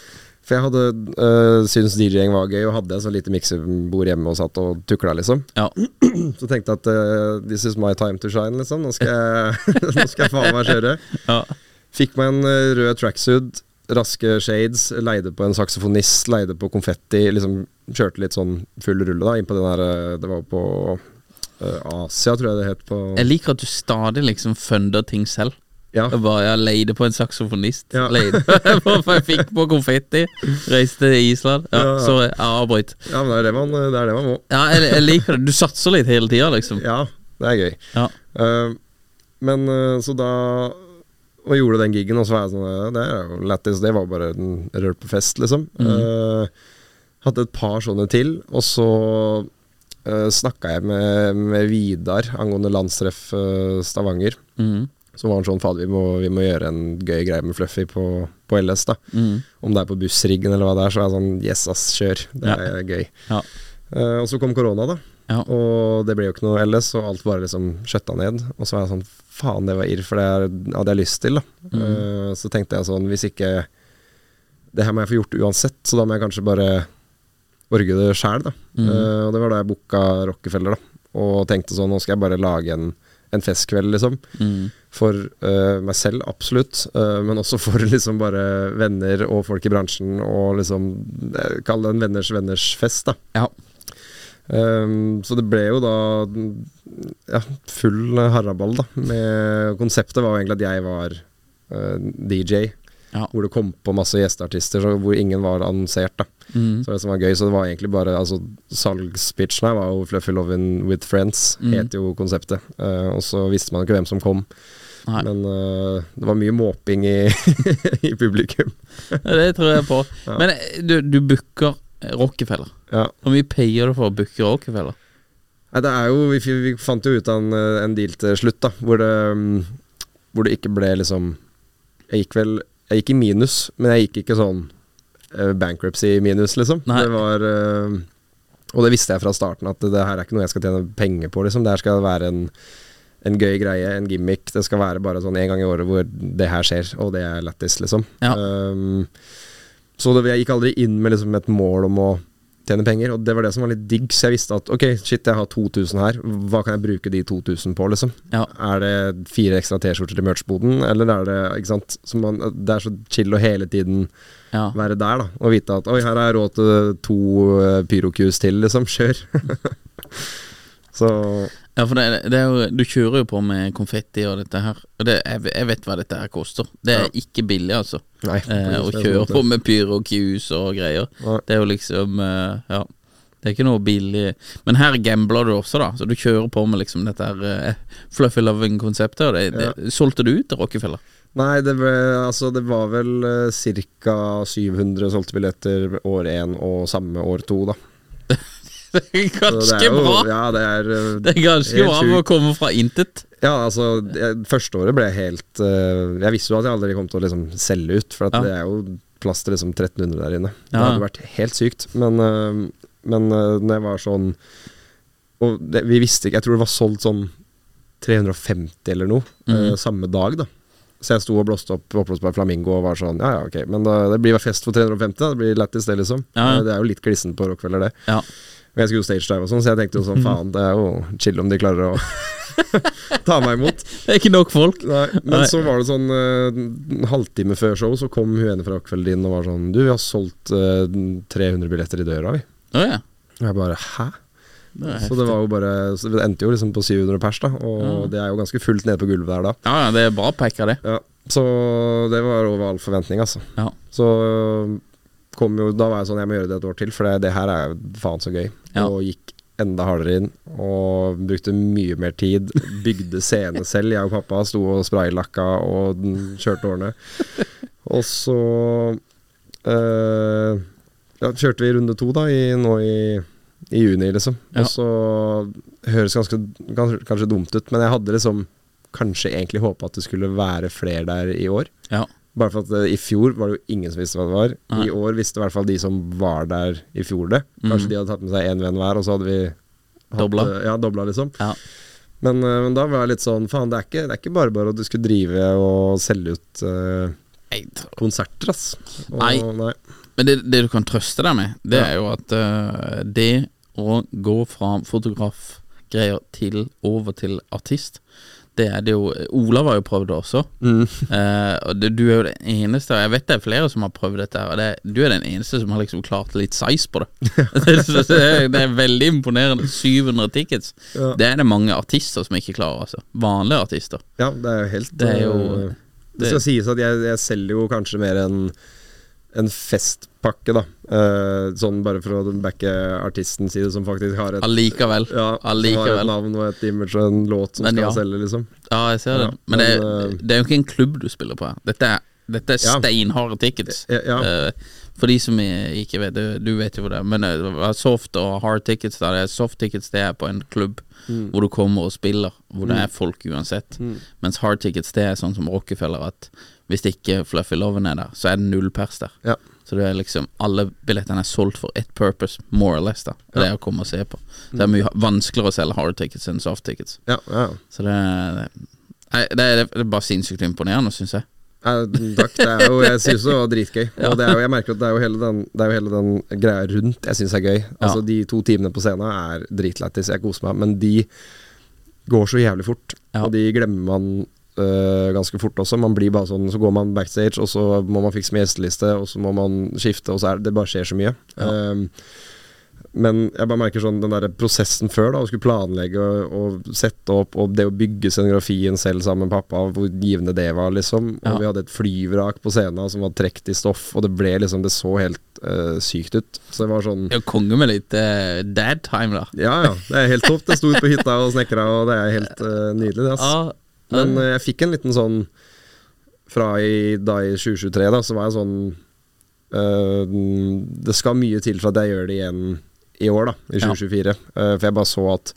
For jeg hadde uh, syntes DJ-ing var gøy, og hadde et sånt lite miksebord hjemme og satt og tukla, liksom. ja. Så tenkte jeg at uh, this is my time to shine, liksom. Nå skal jeg, nå skal jeg faen meg kjøre. ja. Fikk meg en rød tracksuit, raske shades, leide på en saksofonist, leide på konfetti. Liksom kjørte litt sånn full rulle, da, inn på den der Det var på Asia, tror jeg det het. på Jeg liker at du stadig liksom funder ting selv. Ja. Jeg bare jeg leide på en saksofonist. Ja. Leide jeg fikk på konfetti. Reiste til Island. Ja, Ja. Sorry, jeg avbrøt. ja, men det er det man, det er det man må. Ja, jeg, jeg liker det. Du satser litt hele tida, liksom. Ja, det er gøy. Ja. Uh, men eh, så da Og gjorde den gigen, og så var jeg sånn Det er jo lættis. Det var bare en rølpefest, liksom. Uh, hadde et par sånne til, og så uh, snakka jeg med, med Vidar angående landstreff eh, Stavanger. Mm. Så var han sånn Fader, vi, vi må gjøre en gøy greie med Fluffy på, på LS, da. mm. Om det er på bussriggen eller hva det er, så er jeg sånn Yes, ass, kjør. Det Ja. er gøy. Ja. Uh, og så kom korona, da. Ja. Og det ble jo ikke noe LS, og alt bare liksom skjøtta ned. Og så var jeg sånn Faen, det var irr, for det er- hadde jeg lyst til, da. Mm. Uh, så tenkte jeg sånn Hvis ikke Det her må jeg få gjort uansett, så da må jeg kanskje bare orge det sjæl. Mm. Uh, og det var da jeg booka Rockefeller, da. Og tenkte sånn Nå skal jeg bare lage en, en festkveld, liksom. Mm. For uh, meg selv, absolutt. Uh, men også for liksom bare venner og folk i bransjen, og liksom Kall det en venners venners fest, da. Ja. Um, så det ble jo da ja, full haraball, da. Med konseptet var jo egentlig at jeg var DJ. Ja. Hvor det kom på masse gjesteartister hvor ingen var annonsert. da mm. Så det som var gøy, så det var egentlig bare Altså Salgspitchen her var jo 'Fluffy Lovin' with Friends', Mm. het jo konseptet. Uh, og så visste man ikke hvem som kom. Nei. Men uh, det var mye måping i, i publikum. Ja, Det tror jeg på. Ja. Men eh, du, du booker Rockefeller. Ja. Hvor mye payer du for å booke Rockefeller? Nei, det er jo Vi, vi fant jo ut av en, en deal til slutt, da. Hvor det, mm, hvor det ikke ble liksom Jeg gikk vel Jeg gikk i minus, men jeg gikk ikke sånn eh, bankruptcy minus, liksom. Nei. Det var eh, Og det visste jeg fra starten, at det, det her er ikke noe jeg skal tjene penger på, liksom. Det her skal være en en gøy greie, en gimmick. Det skal være bare sånn en gang i året hvor det her skjer, og det er lættis, liksom. Ja. Um, så det, jeg gikk aldri inn med liksom et mål om å tjene penger, og det var det som var litt digg. Så jeg visste at ok, shit, jeg har 2000 her, hva kan jeg bruke de 2000 på, liksom? Ja. Er det fire ekstra T-skjorter til merchboden, eller er det Ikke sant. Man, det er så chill å hele tiden Ja. være der, da, og vite at oi, her har jeg råd til to uh, pyrokus til, liksom. Kjør. så Ja, for det, det er jo, du kjører jo på med konfetti og dette her. Og det, jeg, jeg vet hva dette her koster. Det er Ja. ikke billig, altså. Nei. Eh, å kjøre på med pyrokjus og greier. Nei. Det er jo liksom eh, Ja. Det er ikke noe billig Men her gambler du også, da. Så du kjører på med liksom dette her eh, fluffy loving-konseptet. Og det, det, solgte du ut til Rockefeller? Nei, det, ble, altså, det var vel uh, ca. 700 solgte billetter år én og samme år to, da. Det er ganske det er jo- bra! Ja, det er uh, Det er ganske bra med å komme fra intet. Ja, altså, jeg, første året ble helt uh, Jeg visste jo at jeg aldri kom til å liksom selge ut, for Ja. det er jo plass til liksom 1300 der inne. Det hadde vært helt sykt. Men, uh, men uh, når jeg var sånn Og det, vi visste ikke Jeg tror det var solgt sånn 350 eller noe mm. samme dag, da. Så jeg sto og blåste opp oppblåsbar flamingo og var sånn Ja ja, ok, men da, det blir fest for 350, da. Det blir lættis, det, liksom. Ja, ja. Det er jo litt glissent på rockfeller, det. Ja. Og jeg skulle jo stagedive og sånn, så jeg tenkte jo sånn faen, det er jo chill om de klarer å ta meg imot. Det er ikke nok folk. Nei, men Nei. så var det sånn eh, en halvtime før show, så kom hun ene fra Rockefeller inn og var sånn Du, vi har solgt uh, 300 billetter i døra, vi. Oh, ja. Og jeg bare Hæ? Det Så det var jo bare Så det endte jo liksom på 700 pers, da. Og Ja. det er jo ganske fullt nede på gulvet der da. Ja, ja, det er bra pekka, det. Ja, så det var over all forventning, altså. Ja. Så kom jo Da var jeg sånn Jeg må gjøre det et år til, for det, det her er jo faen så gøy. Ja. Og gikk enda hardere inn. Og brukte mye mer tid. Bygde scene selv. Jeg og pappa sto og spraylakka og den kjørte årene. Og så øh, ja, kjørte vi runde to da i, nå i, i juni, liksom. Ja. Og så høres ganske, kanskje, kanskje dumt ut, men jeg hadde liksom kanskje egentlig håpa at det skulle være flere der i år. Ja. Bare for at uh, i fjor var det jo ingen som visste hva det var. Nei. I år visste i hvert fall de som var der i fjor det. Kanskje mm. de hadde tatt med seg én venn hver, og så hadde vi hatt, Dobla. eh, Ja, dobla, liksom. Ja. Men, uh, men da var jeg litt sånn Faen, det er ikke, det er ikke bare bare at du skulle drive og selge ut uh, konserter, ass. Og, Nei. nei. Men det, det du kan trøste deg med, det Ja. er jo at det å gå fra fotografgreier til over til artist, det er det jo Ola var jo prøvd det også. Mm. Uh, og det, du er jo den eneste, og jeg vet det er flere som har prøvd dette, her, og det, du er den eneste som har liksom klart litt size på det. Det, er, det er veldig imponerende. 700 tickets. Ja. Det er det mange artister som ikke klarer, altså. Vanlige artister. Ja, det er jo helt Det er jo- eh, Det skal sies at jeg, jeg selger jo kanskje mer enn en festpakke, da. Eh, sånn bare for å backe artistens side, som faktisk har et Allikevel. Ja, som har et navn og et image og en låt som Men skal ja. selge, liksom. Ja, jeg ser det. Men, men det er, eh, det er jo ikke en klubb du spiller på. Dette er, dette er Ja. steinharde tickets. Ja, ja. Eh, for de som ikke vet du vet jo det men uh, soft og hard tickets da, det er soft tickets det er på en klubb Mm. hvor du kommer og spiller, hvor det er folk uansett. Mens hard tickets det er sånn som Rockefeller, at hvis ikke Fluffy Loven er der, så er det null pers der. Ja. Så det er liksom alle billettene er solgt for ett purpose, more or less, da. Det er å komme og se på. Det er mye vanskeligere å selge hard tickets enn soft tickets. Ja, ja. Så det, er, det, er, det er bare sinnssykt imponerende, syns jeg. Eh, takk. Det er jo, jeg syns det var dritgøy. Og det er jo, jeg merker at det er jo hele den, det jo hele den greia rundt jeg syns er gøy. Altså De to timene på scenen er dritlættis, jeg koser meg, men de går så jævlig fort. Og de glemmer man øh, ganske fort også. Man blir bare sånn Så går man backstage, og så må man fikse med gjesteliste, og så må man skifte, og så er det, det bare skjer så mye. Ja. Um, men jeg bare merker sånn den der prosessen før, da å skulle planlegge og, og sette opp, og det å bygge scenografien selv sammen med pappa, hvor givende det var, liksom. Og Ja. vi hadde et flyvrak på scenen som var trukket i stoff, og det ble liksom Det så helt Uh, sykt ut. Så det var sånn er konge med litt uh, dad time, da. Ja ja, det er helt topp. Det sto ute på hytta og snekra, og det er helt uh, nydelig, det. ass. Ja, Men mm. jeg fikk en liten sånn Fra i, da i 2023, da, så var jeg sånn øh, Det skal mye til for at jeg gjør det igjen i år, da, i Ja. 2024. Eh, for jeg bare så at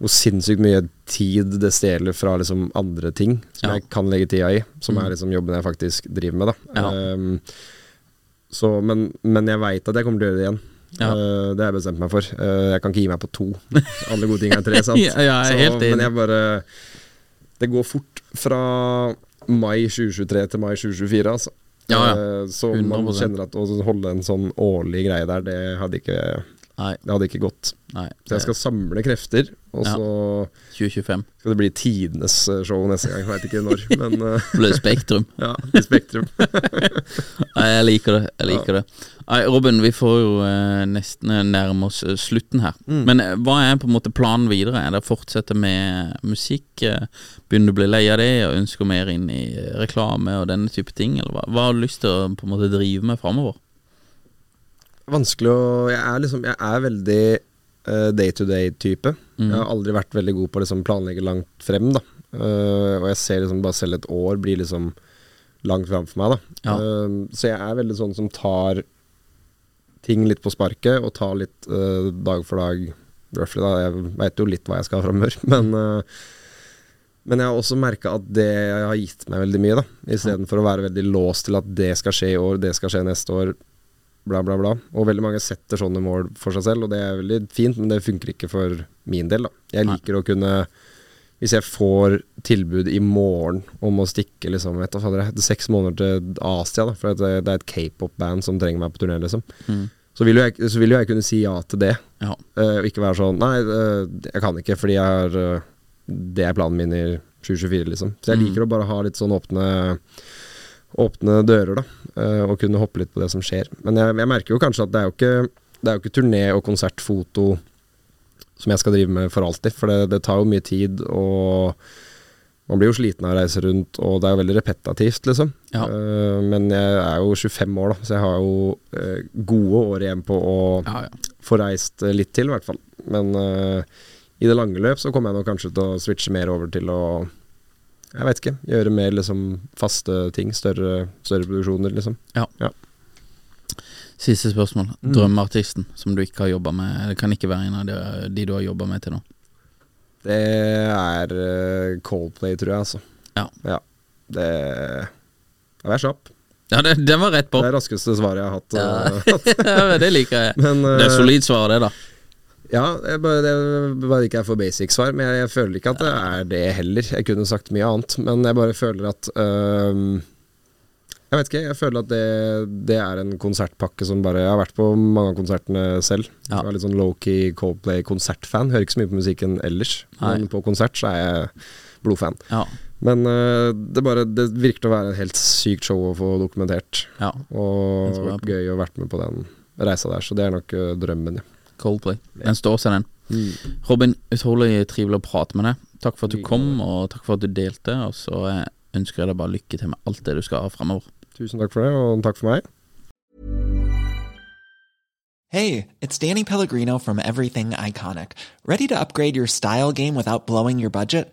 hvor sinnssykt mye tid det stjeler fra liksom andre ting som Ja. jeg kan legge tida i. Som Mm. er liksom jobben jeg faktisk driver med, da. Ja. Um, så, men, men jeg veit at jeg kommer til å gjøre det igjen. Ja. Uh, det har jeg bestemt meg for. Uh, jeg kan ikke gi meg på to. Alle gode ting er tre, sant? Ja, ja, så, men jeg bare Det går fort fra mai 2023 til mai 2024, altså. Ja, ja. Eh, så man kjenner at å holde en sånn årlig greie der, det hadde ikke, Nei, det hadde ikke gått. nei. Så jeg skal samle krefter, og Ja. så 2025. skal det bli tidenes eh, show neste gang. Jeg veit ikke når, men Det blir Spektrum. ja, i Spektrum. Nei, jeg liker det. Jeg liker det. Nei, Robin, vi får jo eh, nesten nærme oss slutten her. Men eh, hva er på en måte planen videre? Er det å fortsette med musikk? Begynner du å bli lei av det og ønsker mer inn i reklame og denne type ting? Eller hva, hva har du lyst til å på en måte drive med framover? Vanskelig å Jeg er liksom Jeg er veldig uh, day to day-type. Mm. Jeg har aldri vært veldig god på å liksom planlegge langt frem, da. Uh, og jeg ser liksom bare selv et år blir liksom langt fram for meg, da. Ja. Uh, så jeg er veldig sånn som tar ting litt på sparket, og tar litt eh, dag for dag, roughly, da. Jeg veit jo litt hva jeg skal framover, men eh, men jeg har også merka at det har gitt meg veldig mye, da. Istedenfor å være veldig låst til at det skal skje i år, det skal skje neste år, bla, bla, bla. Og veldig mange setter sånne mål for seg selv, og det er veldig fint, men det funker ikke for min del, da. Jeg Nei. liker å kunne Hvis jeg får tilbud i morgen om å stikke liksom vet du, fader, det er seks måneder til Asia, da, for det, er et k-pop-band som trenger meg på turné, liksom, Mm. så vil, jeg, så vil jo jeg kunne si ja til det. Ja. Uh, og ikke være sånn Nei, uh, jeg kan ikke fordi jeg har uh, det er planen min i 2024, liksom. Så jeg Mm. liker å bare ha litt sånn åpne Åpne dører, da. eh, og kunne hoppe litt på det som skjer. Men jeg, jeg merker jo kanskje at det er jo ikke Det er jo ikke turné og konsertfoto som jeg skal drive med for alltid, for det, det tar jo mye tid, og man blir jo sliten av å reise rundt, og det er jo veldig repetativt, liksom. Ja. Eh, men jeg er jo 25 år, da, så jeg har jo eh, gode år igjen på å Ja, ja. få reist litt til, i hvert fall. Men uh, i det lange løp så kommer jeg nok kanskje til å switche mer over til å Jeg vet ikke. Gjøre mer liksom faste ting. Større, større produksjoner, liksom. Ja Siste spørsmål. Mm. Drømmeartisten som du ikke har jobba med. Det kan ikke være en av de, de du har jobba med til nå. Det er eh, Coldplay, tror jeg, altså. Ja. Det Da var kjapp. Ja, det, det var rett på. Det er raskeste svaret jeg har hatt. Ja. eh, Ja, det liker jeg. Men, Det er eh, solid svar, det, da. Ja, jeg bare, det bare ikke er for basic svar, men jeg, jeg føler ikke at det er det heller. Jeg kunne sagt mye annet, men jeg bare føler at øh, Jeg vet ikke, jeg føler at det, det er en konsertpakke som bare Jeg har vært på mange av konsertene selv. Ja. Jeg er litt sånn low-key Coldplay-konsertfan. Hører ikke så mye på musikken ellers, men på konsert så er jeg blodfan. Ja. Men øh, det, bare, det virker å være et helt sykt show å få dokumentert. ja. Og gøy å ha vært med på den reisa der, så det er nok øh, drømmen, ja. Coldplay. Den står seg, den. Robin, utrolig trivelig å prate med deg. Takk for at du kom, og takk for at du delte. Og så eh, ønsker jeg deg bare lykke til med alt det du skal ha fremover. Tusen takk for det, og takk for meg. Hey, it's Danny Pellegrino from Everything Iconic. Ready to upgrade your style game without blowing your budget?